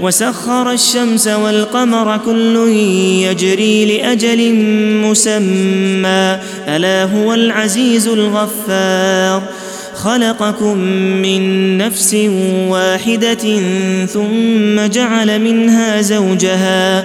وسخر الشمس والقمر كل يجري لأجل مسمى. ألا هو العزيز الغفار. خلقكم من نفس واحدة ثم جعل منها زوجها.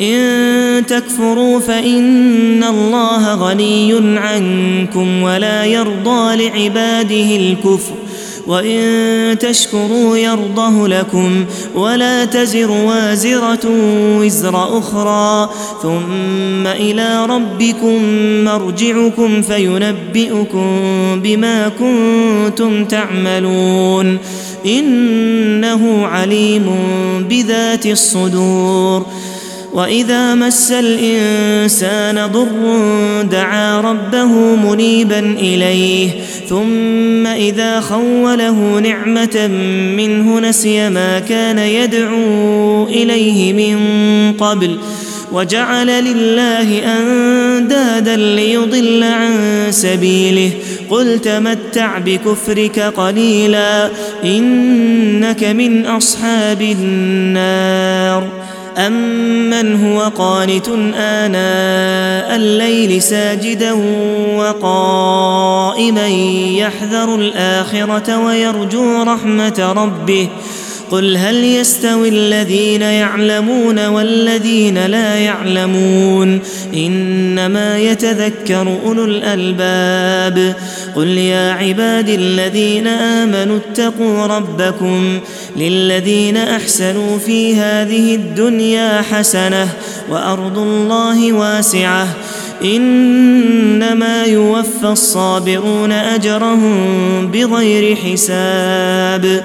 إن تكفروا فإن الله غني عنكم ولا يرضى لعباده الكفر وإن تشكروا يرضه لكم ولا تزر وازرة وزر أخرى ثم إلى ربكم مرجعكم فينبئكم بما كنتم تعملون إنه عليم بذات الصدور وإذا مس الإنسان ضر دعا ربه منيبا إليه ثم إذا خوله نعمة منه نسي ما كان يدعو إليه من قبل وجعل لله أندادا ليضل عن سبيله. قل تمتع بكفرك قليلا إنك من أصحاب النار. امن هو قانت اناء الليل ساجدا وقائما يحذر الاخره ويرجو رحمه ربه قل هل يستوي الذين يعلمون والذين لا يعلمون إنما يتذكر أولو الألباب قل يا عباد الذين آمنوا اتقوا ربكم للذين أحسنوا في هذه الدنيا حسنة وأرض الله واسعة إنما يوفى الصابرون أجرهم بغير حساب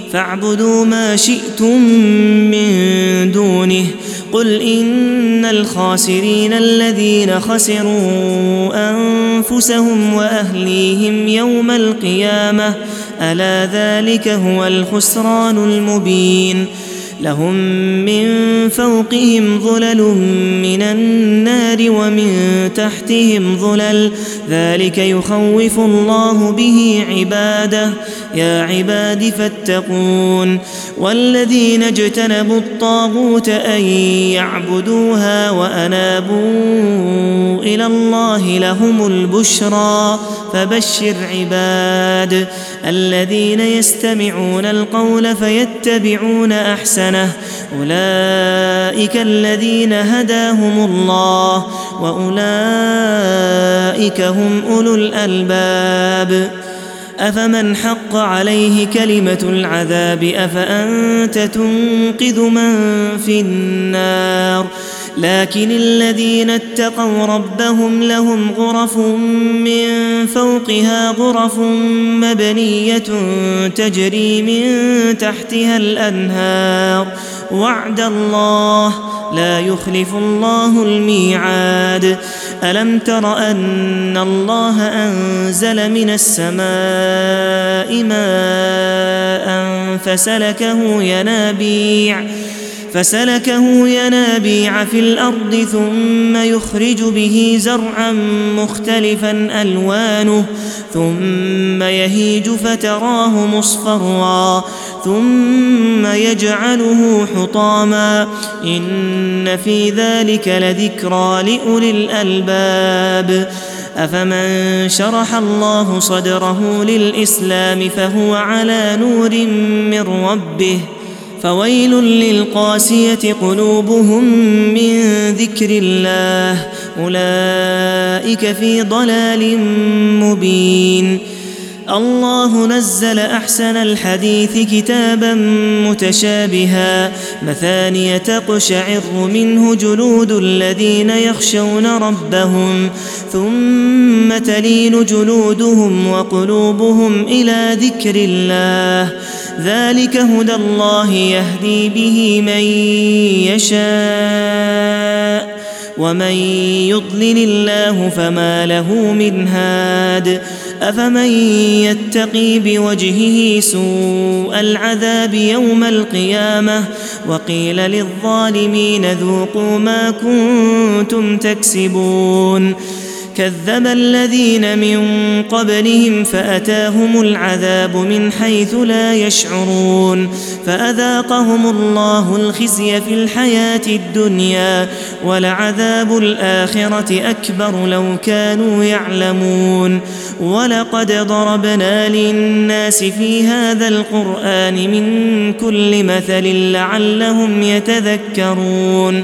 فاعبدوا ما شئتم من دونه. قل إن الخاسرين الذين خسروا أنفسهم وأهليهم يوم القيامة. ألا ذلك هو الخسران المبين. لهم من فوقهم ظلل من النار ومن تحتهم ظلل. ذلك يخوف الله به عباده. يا عباد فاتقون. والذين اجتنبوا الطاغوت أن يعبدوها وأنابوا إلى الله لهم البشرى. فبشر عباد الذين يستمعون القول فيتبعون احسنه أولئك الذين هداهم الله وأولئك هم أولو الألباب. أفمن حق عليه كلمة العذاب أفأنت تنقذ من في النار؟ لكن الذين اتقوا ربهم لهم غرف من فوقها غرف مبنية تجري من تحتها الأنهار. وعد الله لا يخلف الله الميعاد. ألم تر أن الله أنزل من السماء ماء فسلكه ينابيع فسلكه ينابيع في الأرض ثم يخرج به زرعا مختلفا ألوانه ثم يهيج فتراه مصفرا ثم يجعله حطاما. إن في ذلك لذكرى لأولي الألباب. أفمن شرح الله صدره للإسلام فهو على نور من ربه. فويل للقاسية قلوبهم من ذكر الله. أولئك في ضلال مبين. الله نزل أحسن الحديث كتابا متشابها مثانية تقشعر منه جلود الذين يخشون ربهم ثم تلين جلودهم وقلوبهم إلى ذكر الله ذلك هدى الله يهدي به من يشاء ومن يضلل الله فما له من هاد. أفمن يتقي بوجهه سوء العذاب يوم القيامة وقيل للظالمين ذوقوا ما كنتم تكسبون كذب الذين من قبلهم فأتاهم العذاب من حيث لا يشعرون فأذاقهم الله الخزي في الحياة الدنيا ولعذاب الآخرة أكبر لو كانوا يعلمون ولقد ضربنا للناس في هذا القرآن من كل مثل لعلهم يتذكرون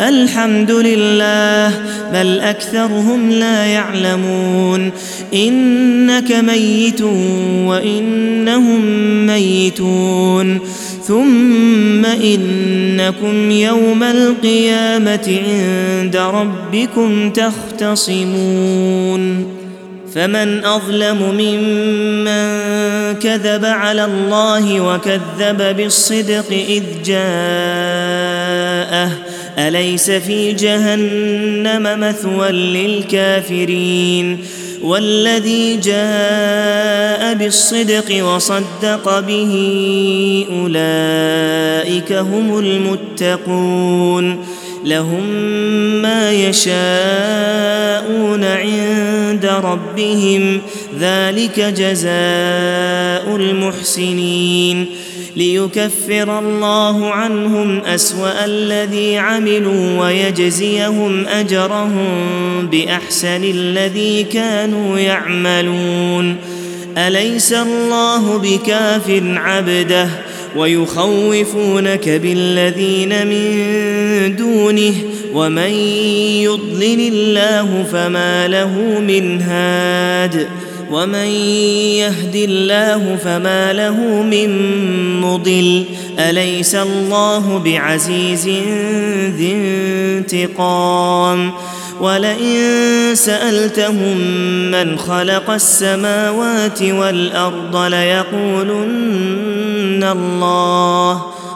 الحمد لله بل أكثرهم لا يعلمون. إنك ميت وإنهم ميتون. ثم إنكم يوم القيامة عند ربكم تختصمون. فمن أظلم ممن كذب على الله وكذب بالصدق إذ جاءه أليس في جهنم مثوى للكافرين والذي جاء بالصدق وصدق به أولئك هم المتقون لهم ما يشاءون عند ربهم ذلك جزاء المحسنين ليكفر الله عنهم أسوأ الذي عملوا ويجزيهم أجرهم بأحسن الذي كانوا يعملون. أليس الله بكاف عبده ويخوفونك بالذين من دونه ومن يضلل الله فما له من هاد ومن يهد الله فما له من مضل. أليس الله بعزيز ذي انتقام؟ ولئن سألتهم من خلق السماوات والأرض ليقولن الله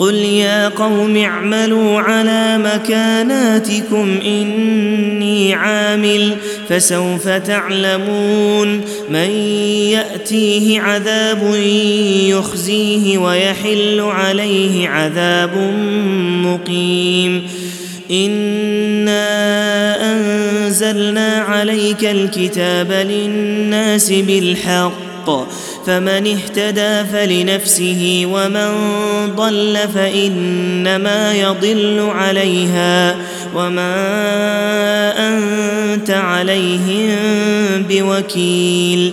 قل يا قوم اعملوا على مكاناتكم إني عامل فسوف تعلمون من يأتيه عذاب يخزيه ويحل عليه عذاب مقيم إنا أنزلنا عليك الكتاب للناس بالحق فمن اهتدى فلنفسه ومن ضل فإنما يضل عليها وما أنت عليهم بوكيل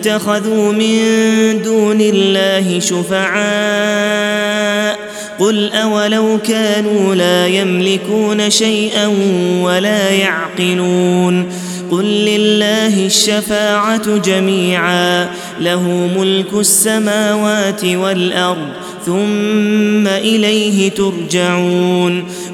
اتخذوا من دون الله شفعاء قل أولو كانوا لا يملكون شيئا ولا يعقلون قل لله الشفاعة جميعا له ملك السماوات والأرض ثم إليه ترجعون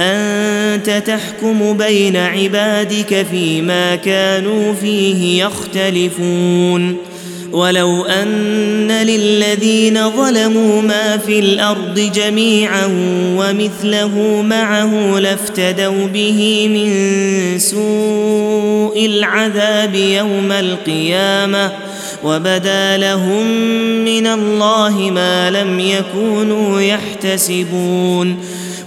أنت تحكم بين عبادك فيما كانوا فيه يختلفون. ولو أن للذين ظلموا ما في الأرض جميعا ومثله معه لافتدوا به من سوء العذاب يوم القيامة وبدا لهم من الله ما لم يكونوا يحتسبون.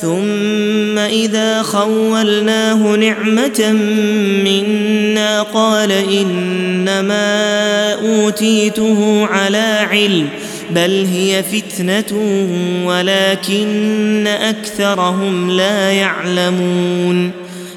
ثم إذا خولناه نعمة منا قال إنما أوتيته على علم بل هي فتنة ولكن أكثرهم لا يعلمون.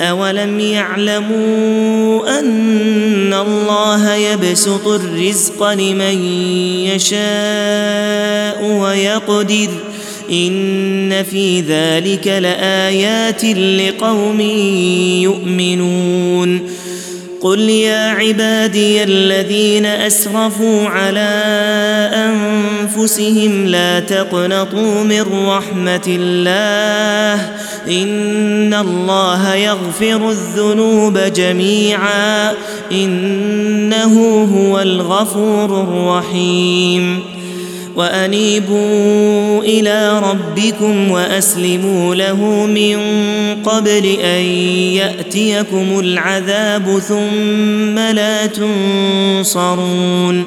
اولم يعلموا ان الله يبسط الرزق لمن يشاء ويقدر ان في ذلك لايات لقوم يؤمنون قل يا عبادي الذين اسرفوا على انفسهم لا تقنطوا من رحمه الله إن الله يغفر الذنوب جميعا إنه هو الغفور الرحيم. وأنيبوا إلى ربكم وأسلموا له من قبل أن يأتيكم العذاب ثم لا تنصرون.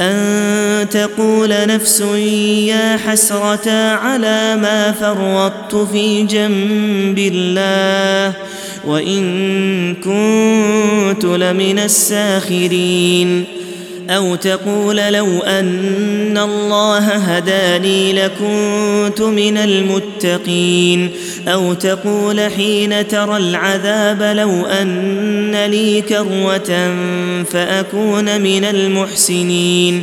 أن تقول نفس يا حسرة على ما فرطت في جنب الله وإن كنت لمن الساخرين. أو تقول لو أن الله هداني لكنت من المتقين أو تقول حين ترى العذاب لو أن لي كروة فأكون من المحسنين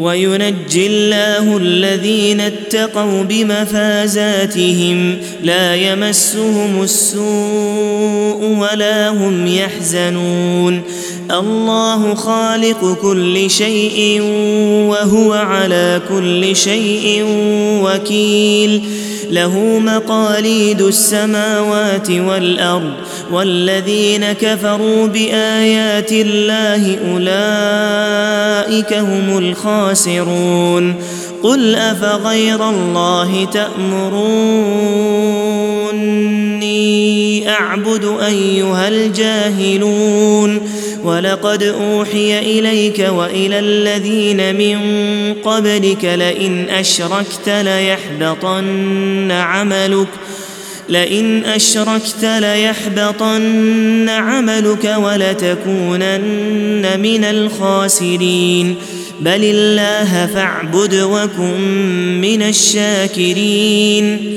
وينجي الله الذين اتقوا بمفازاتهم لا يمسهم السوء ولا هم يحزنون الله خالق كل شيء وهو على كل شيء وكيل له مقاليد السماوات والأرض والذين كفروا بآيات الله أولئك هم الخاسرون. قل أفغير الله تأمروني أعبد أيها الجاهلون. ولقد أوحي إليك وإلى الذين من قبلك لئن أشركت ليحبطن عملك. لئن أشركت ليحبطن عملك ولتكونن من الخاسرين. بل الله فاعبد وكن من الشاكرين.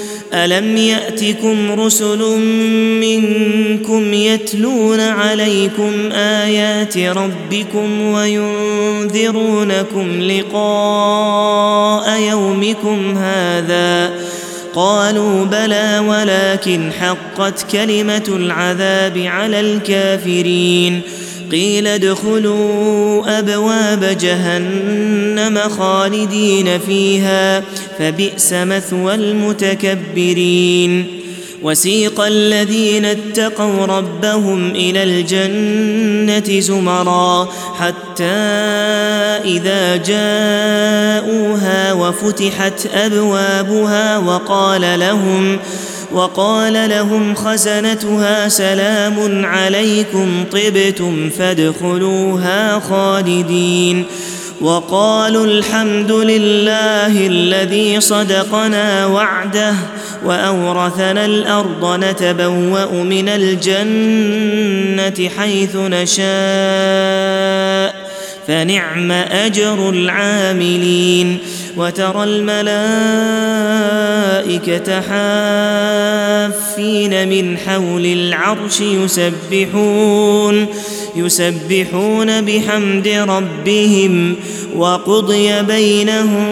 ألم يأتكم رسل منكم يتلون عليكم آيات ربكم وينذرونكم لقاء يومكم هذا قالوا بلى ولكن حقت كلمة العذاب على الكافرين قيل ادخلوا أبواب جهنم خالدين فيها فبئس مثوى المتكبرين. وسيق الذين اتقوا ربهم إلى الجنة زمرا حتى إذا جاءوها وفتحت أبوابها وقال لهم وقال لهم خزنتها سلام عليكم طبتم فادخلوها خالدين. وقالوا الحمد لله الذي صدقنا وعده وأورثنا الأرض نتبوأ من الجنة حيث نشاء. فنعم أجر العاملين. وترى الملائكة حافين من حول العرش يسبحون يسبحون بحمد ربهم. وقضي بينهم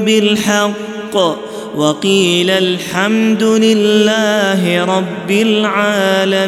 بالحق. وقيل الحمد لله رب العالمين.